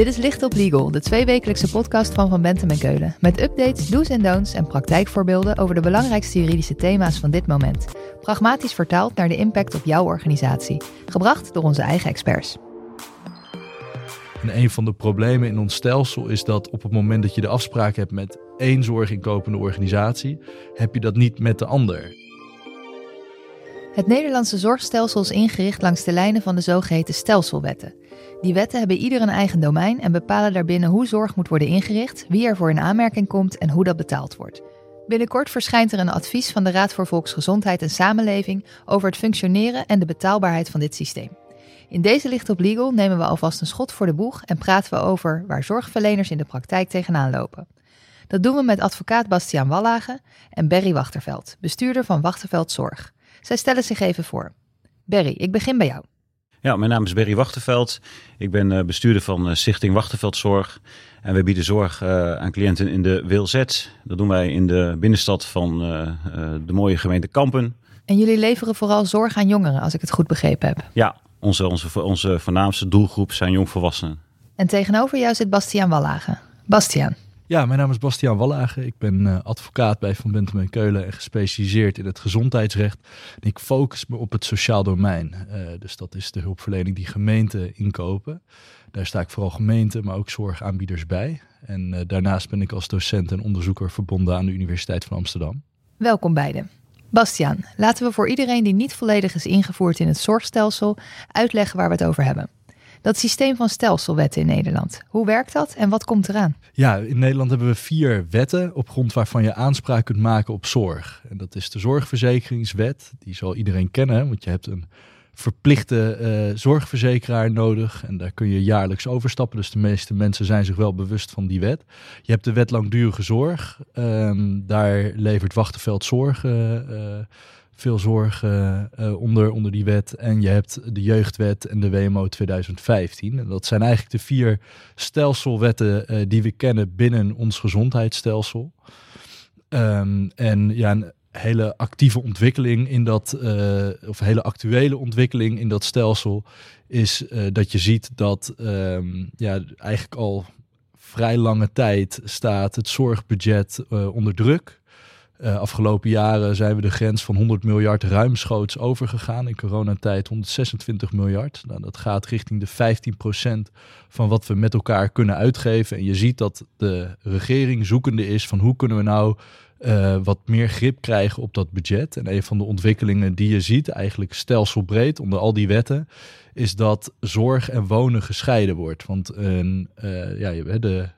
Dit is Licht op Legal, de tweewekelijkse podcast van Van Bentem en Keulen. Met updates, do's en don'ts en praktijkvoorbeelden over de belangrijkste juridische thema's van dit moment. Pragmatisch vertaald naar de impact op jouw organisatie. Gebracht door onze eigen experts. En een van de problemen in ons stelsel is dat op het moment dat je de afspraak hebt met één zorginkopende organisatie, heb je dat niet met de ander. Het Nederlandse zorgstelsel is ingericht langs de lijnen van de zogeheten stelselwetten. Die wetten hebben ieder een eigen domein en bepalen daarbinnen hoe zorg moet worden ingericht, wie er voor in aanmerking komt en hoe dat betaald wordt. Binnenkort verschijnt er een advies van de Raad voor Volksgezondheid en Samenleving over het functioneren en de betaalbaarheid van dit systeem. In deze Licht op Legal nemen we alvast een schot voor de boeg en praten we over waar zorgverleners in de praktijk tegenaan lopen. Dat doen we met advocaat Bastiaan Wallage en Berry Wachterveld, bestuurder van Wachterveld Zorg. Zij stellen zich even voor. Berry, ik begin bij jou. Ja, mijn naam is Berry Wachterveld. Ik ben eh, bestuurder van eh, Stichting Wachterveld Zorg. En we bieden zorg eh, aan cliënten in de WilZ. Dat doen wij in de binnenstad van de mooie gemeente Kampen. En jullie leveren vooral zorg aan jongeren, als ik het goed begrepen heb. Ja, onze, onze, onze voornaamste doelgroep zijn jongvolwassenen. En tegenover jou zit Bastiaan Wallage. Bastiaan, Ja, mijn naam is Bastiaan Wallage. Ik ben eh, advocaat bij Van Bentem en Keulen en gespecialiseerd in het gezondheidsrecht. Ik focus me op het sociaal domein. Eh, dus dat is de hulpverlening die gemeenten inkopen. Daar sta ik vooral gemeenten, maar ook zorgaanbieders bij. En eh, daarnaast ben ik als docent en onderzoeker verbonden aan de Universiteit van Amsterdam. welkom beiden. Bastiaan, laten we voor iedereen die niet volledig is ingevoerd in het zorgstelsel uitleggen waar we het over hebben. Dat systeem van stelselwetten in Nederland. Hoe werkt dat en wat komt eraan? Ja, in Nederland hebben we vier wetten op grond waarvan je aanspraak kunt maken op zorg. En dat is de zorgverzekeringswet, die zal iedereen kennen, want je hebt een verplichte eh, zorgverzekeraar nodig en daar kun je jaarlijks overstappen. Dus de meeste mensen zijn zich wel bewust van die wet. Je hebt de wet langdurige zorg, Ehm, daar levert Wachtenveld Zorg eh, eh, veel zorg eh, onder, onder die wet. En je hebt de jeugdwet en de WMO 2015. En dat zijn eigenlijk de vier stelselwetten eh, die we kennen binnen ons gezondheidsstelsel. Ehm, en ja, een hele actieve ontwikkeling in dat, eh, of hele actuele ontwikkeling in dat stelsel, is dat je ziet dat ehm, ja, eigenlijk al vrij lange tijd staat het zorgbudget onder druk. Eh, afgelopen jaren zijn we de grens van 100 miljard ruimschoots overgegaan. In coronatijd 126 miljard. Nou, dat gaat richting de 15% van wat we met elkaar kunnen uitgeven. En je ziet dat de regering zoekende is van hoe kunnen we nou eh, wat meer grip krijgen op dat budget. En een van de ontwikkelingen die je ziet, eigenlijk stelselbreed onder al die wetten, is dat zorg en wonen gescheiden wordt. Want een, eh, ja, je-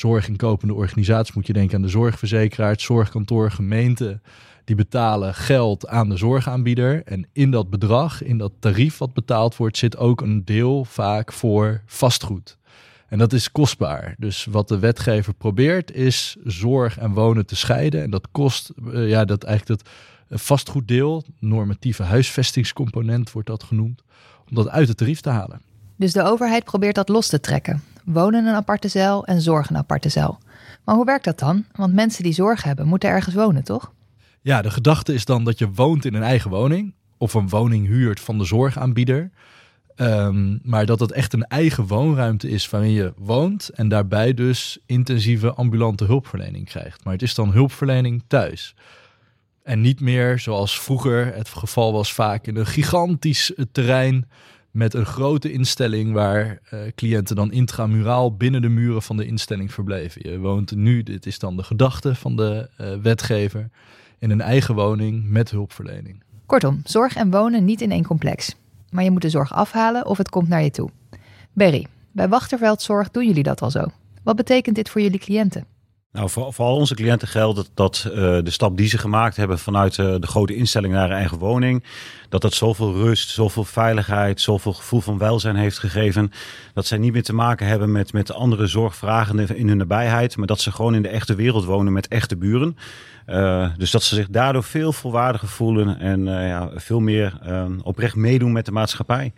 de zorginkopende organisatie moet je denken aan de zorgverzekeraar, het zorgkantoor, gemeente. Die betalen geld aan de zorgaanbieder. En in dat bedrag, in dat tarief wat betaald wordt, zit ook een deel vaak voor vastgoed. En dat is kostbaar. Dus wat de wetgever probeert is zorg en wonen te scheiden. En dat kost, eh, ja, dat eigenlijk dat vastgoeddeel, normatieve huisvestingscomponent wordt dat genoemd, om dat uit het tarief te halen. Dus de overheid probeert dat los te trekken. Wonen een aparte cel en zorg een aparte cel. Maar hoe werkt dat dan? Want mensen die zorg hebben, moeten ergens wonen, toch? Ja, de gedachte is dan dat je woont in een eigen woning of een woning huurt van de zorgaanbieder. Ehm, maar dat het echt een eigen woonruimte is waarin je woont en daarbij dus intensieve ambulante hulpverlening krijgt. Maar het is dan hulpverlening thuis. En niet meer zoals vroeger het geval was vaak in een gigantisch terrein met een grote instelling waar eh, cliënten dan intramuraal binnen de muren van de instelling verbleven. Je woont nu, dit is dan de gedachte van de eh, wetgever, in een eigen woning met hulpverlening. Kortom, zorg en wonen niet in één complex. Maar je moet de zorg afhalen of het komt naar je toe. Berry, bij Wachterveldzorg doen jullie dat al zo. Wat betekent dit voor jullie cliënten? Nou, voor, al onze cliënten geldt dat, eh, de stap die ze gemaakt hebben vanuit eh, de grote instelling naar een eigen woning, dat dat zoveel rust, zoveel veiligheid, zoveel gevoel van welzijn heeft gegeven, dat zij niet meer te maken hebben met, met andere zorgvragenden in hun nabijheid, maar dat ze gewoon in de echte wereld wonen met echte buren. Eh, dus dat ze zich daardoor veel volwaardiger voelen en ja, veel meer eh, oprecht meedoen met de maatschappij.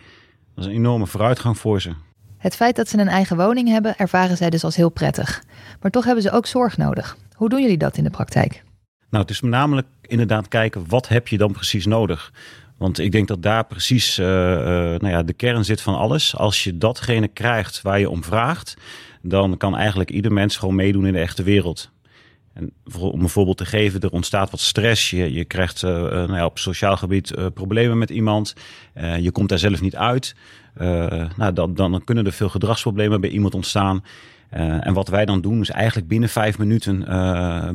Dat is een enorme vooruitgang voor ze. Het feit dat ze een eigen woning hebben, ervaren zij dus als heel prettig. Maar toch hebben ze ook zorg nodig. Hoe doen jullie dat in de praktijk? Nou, het is namelijk inderdaad kijken wat heb je dan precies nodig. Want ik denk dat daar precies uh, nou ja, de kern zit van alles. Als je datgene krijgt waar je om vraagt, dan kan eigenlijk ieder mens gewoon meedoen in de echte wereld. En om een voorbeeld te geven, er ontstaat wat stress. Je, je krijgt uh, nou ja, op sociaal gebied uh, problemen met iemand. Je komt daar zelf niet uit. nou, dan, kunnen er veel gedragsproblemen bij iemand ontstaan. en wat wij dan doen, is eigenlijk binnen vijf minuten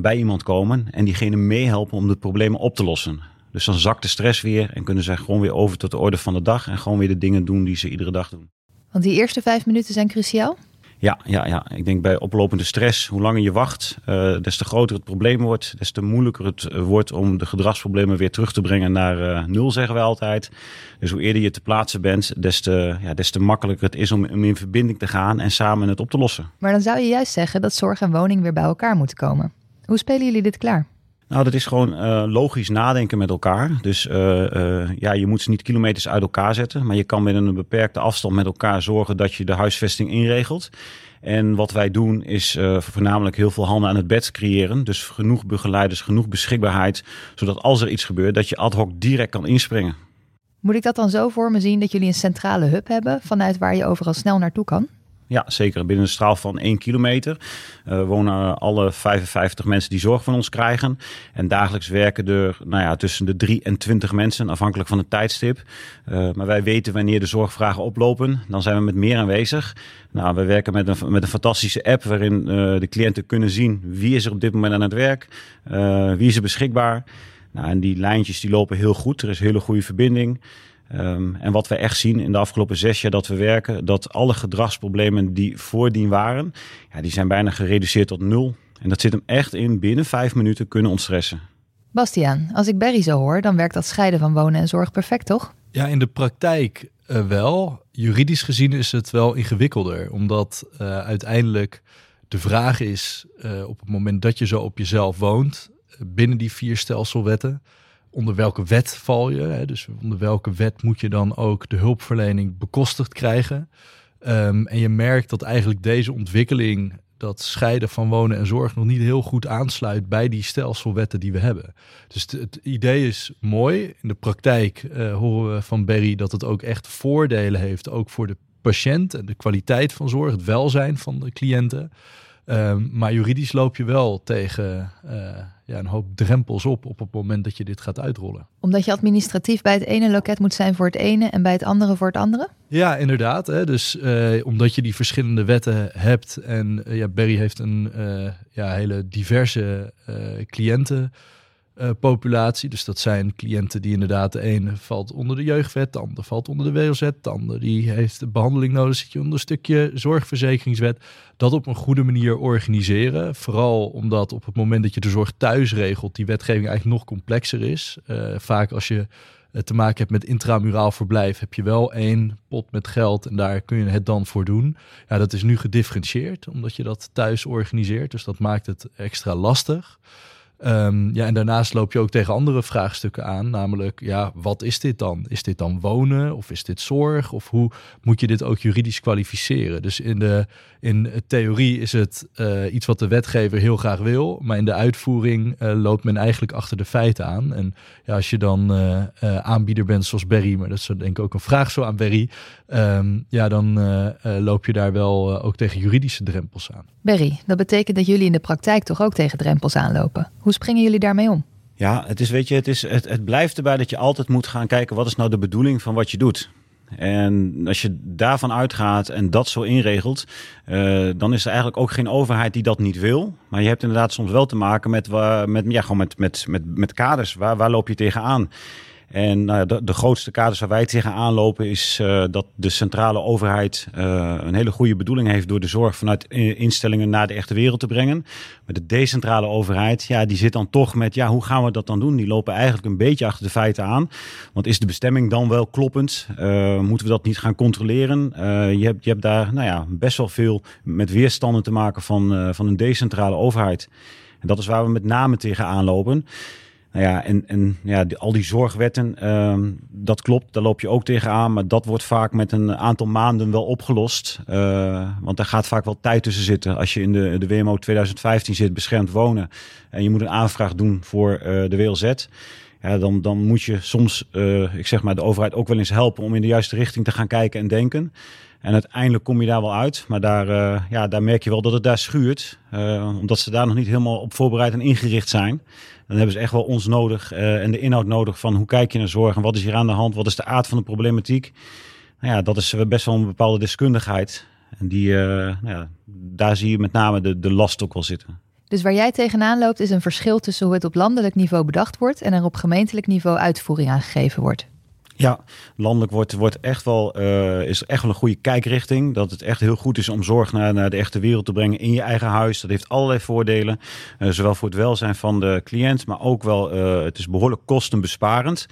bij iemand komen en diegene meehelpen om de problemen op te lossen. Dus dan zakt de stress weer en kunnen ze gewoon weer over tot de orde van de dag en gewoon weer de dingen doen die ze iedere dag doen. Want die eerste vijf minuten zijn cruciaal? Ja, ja, ja, ik denk bij oplopende stress, hoe langer je wacht, uh, des te groter het probleem wordt, des te moeilijker het eh, wordt om de gedragsproblemen weer terug te brengen naar uh, nul, zeggen wij altijd. Dus hoe eerder je te plaatsen bent, des te, ja, des te makkelijker het is om, om in verbinding te gaan en samen het op te lossen. Maar dan zou je juist zeggen dat zorg en woning weer bij elkaar moeten komen. Hoe spelen jullie dit klaar? Nou, dat is gewoon uh, logisch nadenken met elkaar. Dus uh, uh, ja, je moet ze niet kilometers uit elkaar zetten. Maar je kan met een beperkte afstand met elkaar zorgen dat je de huisvesting inregelt. En wat wij doen is voornamelijk heel veel handen aan het bed creëren. Dus genoeg begeleiders, genoeg beschikbaarheid. Zodat als er iets gebeurt, dat je ad hoc direct kan inspringen. Moet ik dat dan zo voor me zien dat jullie een centrale hub hebben vanuit waar je overal snel naartoe kan? Ja, zeker. Binnen een straal van 1 kilometer uh, wonen alle 55 mensen die zorg van ons krijgen. En dagelijks werken er nou ja, tussen de 3 en 20 mensen, afhankelijk van het tijdstip. Uh, maar wij weten wanneer de zorgvragen oplopen. Dan zijn we met meer aanwezig. Nou, we werken met een, met een fantastische app waarin uh, de cliënten kunnen zien wie is er op dit moment aan het werk, wie is er beschikbaar. Nou, en die lijntjes die lopen heel goed. Er is hele goede verbinding. Um, en wat we echt zien in de afgelopen zes jaar dat we werken, dat alle gedragsproblemen die voordien waren, ja, die zijn bijna gereduceerd tot nul. En dat zit hem echt in binnen vijf minuten kunnen ontstressen. Bastiaan, als ik Barry zo hoor, dan werkt dat scheiden van wonen en zorg perfect, toch? Ja, in de praktijk uh, wel. Juridisch gezien is het wel ingewikkelder, omdat uh, uiteindelijk de vraag is uh, op het moment dat je zo op jezelf woont, binnen die vier stelselwetten, onder welke wet val je? Hè? Dus onder welke wet moet je dan ook de hulpverlening bekostigd krijgen? Um, en je merkt dat eigenlijk deze ontwikkeling, dat scheiden van wonen en zorg, nog niet heel goed aansluit bij die stelselwetten die we hebben. Dus het, idee is mooi. In de praktijk uh, horen we van Berry dat het ook echt voordelen heeft, ook voor de patiënt en de kwaliteit van zorg, het welzijn van de cliënten. Um, maar juridisch loop je wel tegen uh, ja, een hoop drempels op op het moment dat je dit gaat uitrollen. Omdat je administratief bij het ene loket moet zijn voor het ene en bij het andere voor het andere? Ja, inderdaad. Hè. Dus uh, omdat je die verschillende wetten hebt en uh, ja, Barry heeft een ja, hele diverse cliënten uh, populatie. Dus dat zijn cliënten die inderdaad de ene valt onder de jeugdwet, de andere valt onder de WLZ, de andere die heeft behandeling nodig, zit je onder een stukje zorgverzekeringswet. Dat op een goede manier organiseren. Vooral omdat op het moment dat je de zorg thuis regelt, die wetgeving eigenlijk nog complexer is. Uh, vaak als je te maken hebt met intramuraal verblijf, heb je wel één pot met geld en daar kun je het dan voor doen. Ja, dat is nu gedifferentieerd, omdat je dat thuis organiseert. Dus dat maakt het extra lastig. Um, ja, en daarnaast loop je ook tegen andere vraagstukken aan, namelijk, ja, wat is dit dan? Is dit dan wonen of is dit zorg? Of hoe moet je dit ook juridisch kwalificeren? Dus in de in theorie is het uh, iets wat de wetgever heel graag wil, maar in de uitvoering uh, loopt men eigenlijk achter de feiten aan. En ja, als je dan uh, aanbieder bent zoals Berry, maar dat is denk ik ook een vraag zo aan Berry, um, ja, dan loop je daar wel ook tegen juridische drempels aan. Berry, dat betekent dat jullie in de praktijk toch ook tegen drempels aanlopen. Hoe springen jullie daarmee om? Ja, het is, weet je, het, is, het, het blijft erbij dat je altijd moet gaan kijken wat is nou de bedoeling van wat je doet. En als je daarvan uitgaat en dat zo inregelt, uh, dan is er eigenlijk ook geen overheid die dat niet wil. Maar je hebt inderdaad soms wel te maken met, met, ja, gewoon met, met, met, met kaders. Waar, waar loop je tegenaan? En nou, de, grootste kaders waar wij tegenaan lopen is uh, dat de centrale overheid uh, een hele goede bedoeling heeft door de zorg vanuit instellingen naar de echte wereld te brengen. Maar de decentrale overheid, ja, die zit dan toch met, ja, hoe gaan we dat dan doen? Die lopen eigenlijk een beetje achter de feiten aan. Want is de bestemming dan wel kloppend? Moeten we dat niet gaan controleren? je, hebt, je hebt daar, nou ja, best wel veel met weerstanden te maken van, van een decentrale overheid. En dat is waar we met name tegenaan lopen. Nou ja, en, en ja, al die zorgwetten, um, dat klopt, daar loop je ook tegenaan. Maar dat wordt vaak met een aantal maanden wel opgelost. Uh, want daar gaat vaak wel tijd tussen zitten. Als je in de, de WMO 2015 zit, beschermd wonen. En je moet een aanvraag doen voor uh, de WLZ. Ja, dan, dan moet je soms, uh, ik zeg maar, de overheid ook wel eens helpen om in de juiste richting te gaan kijken en denken. En uiteindelijk kom je daar wel uit. Maar daar, ja, daar merk je wel dat het daar schuurt. Omdat ze daar nog niet helemaal op voorbereid en ingericht zijn. Dan hebben ze echt wel ons nodig en de inhoud nodig van hoe kijk je naar zorg en wat is hier aan de hand, wat is de aard van de problematiek. Nou ja, dat is best wel een bepaalde deskundigheid. En die, nou ja, daar zie je met name de, de last ook wel zitten. Dus waar jij tegenaan loopt is een verschil tussen hoe het op landelijk niveau bedacht wordt en er op gemeentelijk niveau uitvoering aangegeven wordt. Ja, landelijk wordt, wordt echt wel, uh, is echt wel een goede kijkrichting. Dat het echt heel goed is om zorg naar, naar de echte wereld te brengen in je eigen huis. Dat heeft allerlei voordelen. Uh, zowel voor het welzijn van de cliënt, maar ook wel, uh, het is behoorlijk kostenbesparend.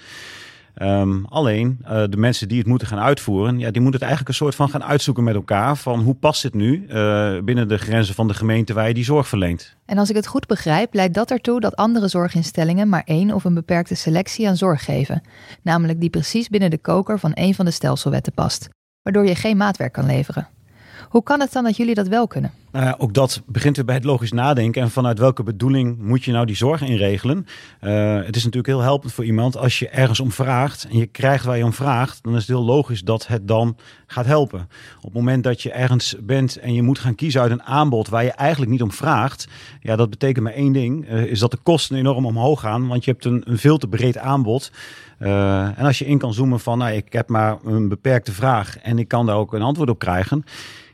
Um, alleen uh, de mensen die het moeten gaan uitvoeren, ja, die moeten het eigenlijk een soort van gaan uitzoeken met elkaar. Van hoe past dit nu uh, binnen de grenzen van de gemeente waar je die zorg verleent. En als ik het goed begrijp, leidt dat ertoe dat andere zorginstellingen maar één of een beperkte selectie aan zorg geven. Namelijk die precies binnen de koker van één van de stelselwetten past. Waardoor je geen maatwerk kan leveren. Hoe kan het dan dat jullie dat wel kunnen? Nou ook dat begint weer bij het logisch nadenken. En vanuit welke bedoeling moet je nou die zorg inregelen? Uh, het is natuurlijk heel helpend voor iemand als je ergens om vraagt en je krijgt waar je om vraagt. Dan is het heel logisch dat het dan gaat helpen. Op het moment dat je ergens bent en je moet gaan kiezen uit een aanbod waar je eigenlijk niet om vraagt. Ja, dat betekent maar één ding. Uh, is dat de kosten enorm omhoog gaan. Want je hebt een, een veel te breed aanbod. Uh, en als je in kan zoomen van, nou, ik heb maar een beperkte vraag en ik kan daar ook een antwoord op krijgen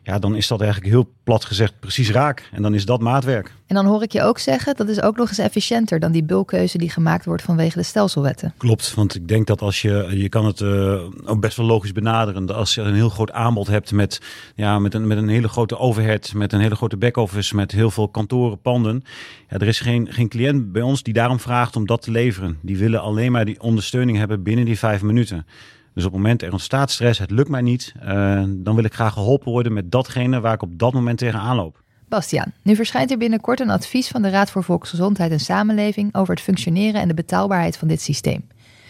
ja, dan is dat eigenlijk heel plat gezegd precies raak. En dan is dat maatwerk. En dan hoor ik je ook zeggen, dat is ook nog eens efficiënter dan die bulkkeuze die gemaakt wordt vanwege de stelselwetten. Klopt, want ik denk dat als je, je kan het uh, ook best wel logisch benaderen. Als je een heel groot aanbod hebt met, ja, met, een, met een hele grote overhead, met een hele grote back-office, met heel veel kantoren, panden. Ja, er is geen, geen cliënt bij ons die daarom vraagt om dat te leveren. Die willen alleen maar die ondersteuning hebben binnen die vijf minuten. Dus op het moment er ontstaat stress, het lukt mij niet, uh, dan wil ik graag geholpen worden met datgene waar ik op dat moment tegenaan loop. Bastiaan, nu verschijnt er binnenkort een advies van de Raad voor Volksgezondheid en Samenleving over het functioneren en de betaalbaarheid van dit systeem.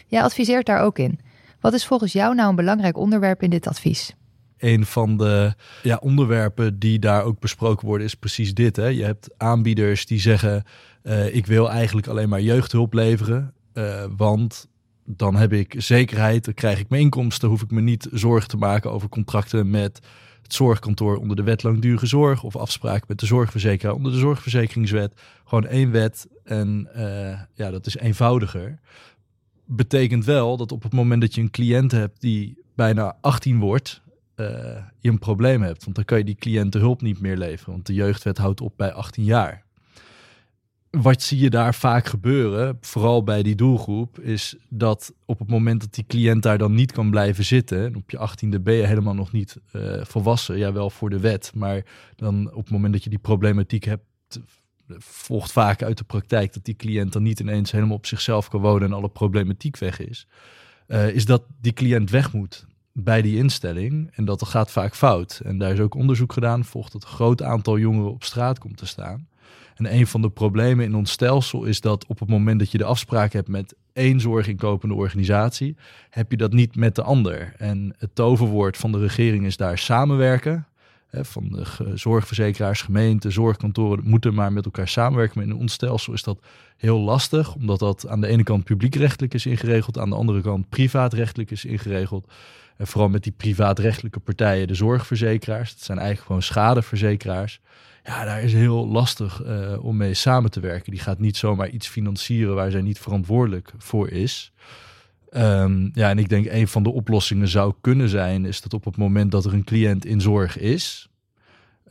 Jij adviseert daar ook in. Wat is volgens jou nou een belangrijk onderwerp in dit advies? Een van de ja, onderwerpen die daar ook besproken worden is precies dit. Hè? Je hebt aanbieders die zeggen: uh, ik wil eigenlijk alleen maar jeugdhulp leveren, uh, want dan heb ik zekerheid, dan krijg ik mijn inkomsten, hoef ik me niet zorgen te maken over contracten met het zorgkantoor onder de wet langdurige zorg of afspraken met de zorgverzekeraar onder de zorgverzekeringswet. Gewoon één wet en uh, ja, dat is eenvoudiger. Betekent wel dat op het moment dat je een cliënt hebt die bijna 18 wordt, uh, je een probleem hebt. Want dan kan je die cliënt de hulp niet meer leveren, want de jeugdwet houdt op bij 18 jaar wat zie je daar vaak gebeuren, vooral bij die doelgroep, is dat op het moment dat die cliënt daar dan niet kan blijven zitten, op je achttiende ben je helemaal nog niet uh, volwassen, ja wel voor de wet, maar dan op het moment dat je die problematiek hebt, volgt vaak uit de praktijk dat die cliënt dan niet ineens helemaal op zichzelf kan wonen en alle problematiek weg is, uh, is dat die cliënt weg moet bij die instelling en dat gaat vaak fout. En daar is ook onderzoek gedaan, volgt dat een groot aantal jongeren op straat komt te staan. En een van de problemen in ons stelsel is dat op het moment dat je de afspraak hebt met één zorginkopende organisatie, heb je dat niet met de ander. En het toverwoord van de regering is daar samenwerken. Van de zorgverzekeraars, gemeenten, zorgkantoren moeten maar met elkaar samenwerken. Maar in ons stelsel is dat heel lastig, omdat dat aan de ene kant publiekrechtelijk is ingeregeld, aan de andere kant privaatrechtelijk is ingeregeld. En vooral met die privaatrechtelijke partijen, de zorgverzekeraars, dat zijn eigenlijk gewoon schadeverzekeraars. Ja, daar is heel lastig uh, om mee samen te werken. Die gaat niet zomaar iets financieren waar zij niet verantwoordelijk voor is. Um, ja, en ik denk een van de oplossingen zou kunnen zijn, is dat op het moment dat er een cliënt in zorg is,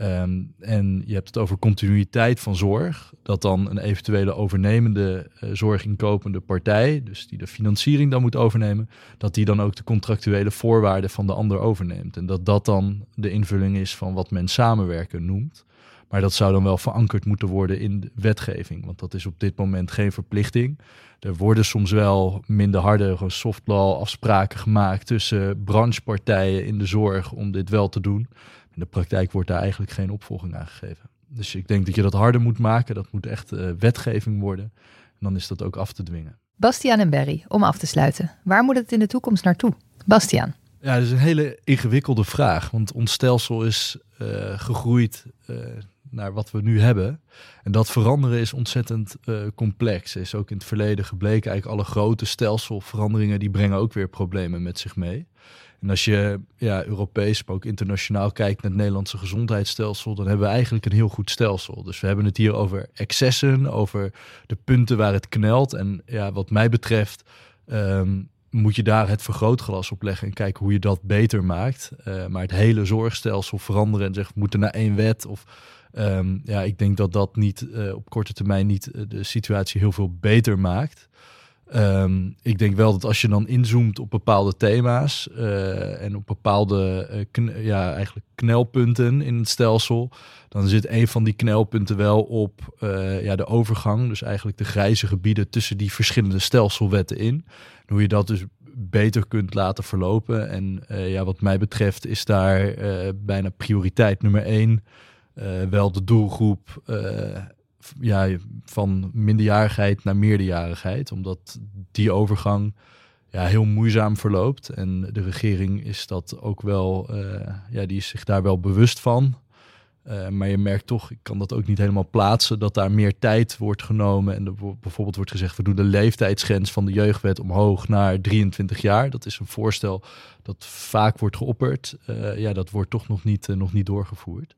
um, en je hebt het over continuïteit van zorg, dat dan een eventuele overnemende uh, zorginkopende partij, dus die de financiering dan moet overnemen, dat die dan ook de contractuele voorwaarden van de ander overneemt. En dat dat dan de invulling is van wat men samenwerken noemt. Maar dat zou dan wel verankerd moeten worden in de wetgeving. Want dat is op dit moment geen verplichting. Er worden soms wel minder harde soft law afspraken gemaakt tussen branchepartijen in de zorg om dit wel te doen. In de praktijk wordt daar eigenlijk geen opvolging aan gegeven. Dus ik denk dat je dat harder moet maken. Dat moet echt uh, wetgeving worden. En dan is dat ook af te dwingen. Bastiaan en Berry, om af te sluiten. Waar moet het in de toekomst naartoe? Bastiaan. Ja, dat is een hele ingewikkelde vraag. Want ons stelsel is uh, gegroeid uh, naar wat we nu hebben. En dat veranderen is ontzettend uh, complex. Is ook in het verleden gebleken, eigenlijk alle grote stelselveranderingen, die brengen ook weer problemen met zich mee. En als je ja, Europees, maar ook internationaal kijkt naar het Nederlandse gezondheidsstelsel, dan hebben we eigenlijk een heel goed stelsel. Dus we hebben het hier over excessen, over de punten waar het knelt. En ja, wat mij betreft ehm, moet je daar het vergrootglas op leggen en kijken hoe je dat beter maakt. Uh, maar het hele zorgstelsel veranderen en zeggen we moeten naar één wet of um, ja, ik denk dat dat niet uh, op korte termijn niet uh, de situatie heel veel beter maakt. Um, ik denk wel dat als je dan inzoomt op bepaalde thema's uh, en op bepaalde ja, eigenlijk knelpunten in het stelsel, dan zit een van die knelpunten wel op ja, de overgang, dus eigenlijk de grijze gebieden tussen die verschillende stelselwetten in hoe je dat dus beter kunt laten verlopen. En ja, wat mij betreft is daar bijna prioriteit nummer één. Wel de doelgroep ja, van minderjarigheid naar meerderjarigheid. Omdat die overgang ja, heel moeizaam verloopt. En de regering is dat ook wel, ja, die is zich daar wel bewust van. Uh, maar je merkt toch, ik kan dat ook niet helemaal plaatsen, dat daar meer tijd wordt genomen. En er bijvoorbeeld wordt gezegd, we doen de leeftijdsgrens van de jeugdwet omhoog naar 23 jaar. Dat is een voorstel dat vaak wordt geopperd. Uh, ja, dat wordt toch nog niet, nog niet doorgevoerd.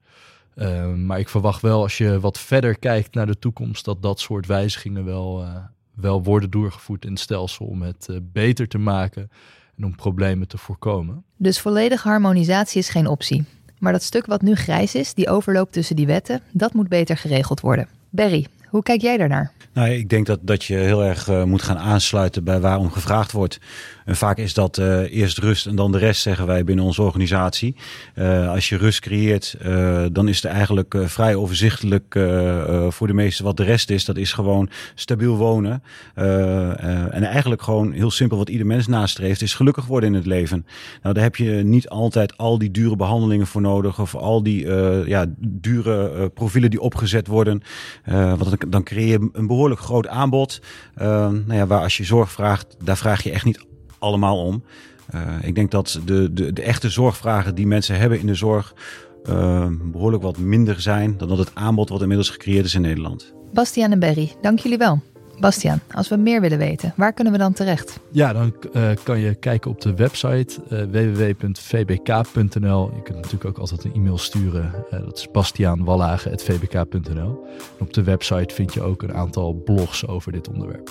Maar ik verwacht wel, als je wat verder kijkt naar de toekomst, dat dat soort wijzigingen wel, wel worden doorgevoerd in het stelsel om het beter te maken en om problemen te voorkomen. Dus volledige harmonisatie is geen optie. Maar dat stuk wat nu grijs is, die overloopt tussen die wetten, dat moet beter geregeld worden. Berry, hoe kijk jij daarnaar? Nou, ik denk dat, dat je heel erg uh, moet gaan aansluiten bij waarom gevraagd wordt. En vaak is dat uh, eerst rust en dan de rest, zeggen wij binnen onze organisatie. Uh, als je rust creëert, dan is het eigenlijk vrij overzichtelijk voor de meesten wat de rest is. Dat is gewoon stabiel wonen. en eigenlijk gewoon heel simpel wat ieder mens nastreeft, is gelukkig worden in het leven. Nou, daar heb je niet altijd al die dure behandelingen voor nodig. Of al die ja, dure profielen die opgezet worden. want dan creëer je een behoorlijk groot aanbod. Uh, nou ja, waar als je zorg vraagt, daar vraag je echt niet allemaal om. Uh, ik denk dat de, de, de echte zorgvragen die mensen hebben in de zorg uh, behoorlijk wat minder zijn dan dat het aanbod wat inmiddels gecreëerd is in Nederland. Bastiaan en Berry, dank jullie wel. Bastiaan, als we meer willen weten, waar kunnen we dan terecht? Ja, dan uh, kan je kijken op de website uh, www.vbk.nl. Je kunt natuurlijk ook altijd een e-mail sturen. Uh, dat is bastiaanwallagen.vbk.nl. Op de website vind je ook een aantal blogs over dit onderwerp.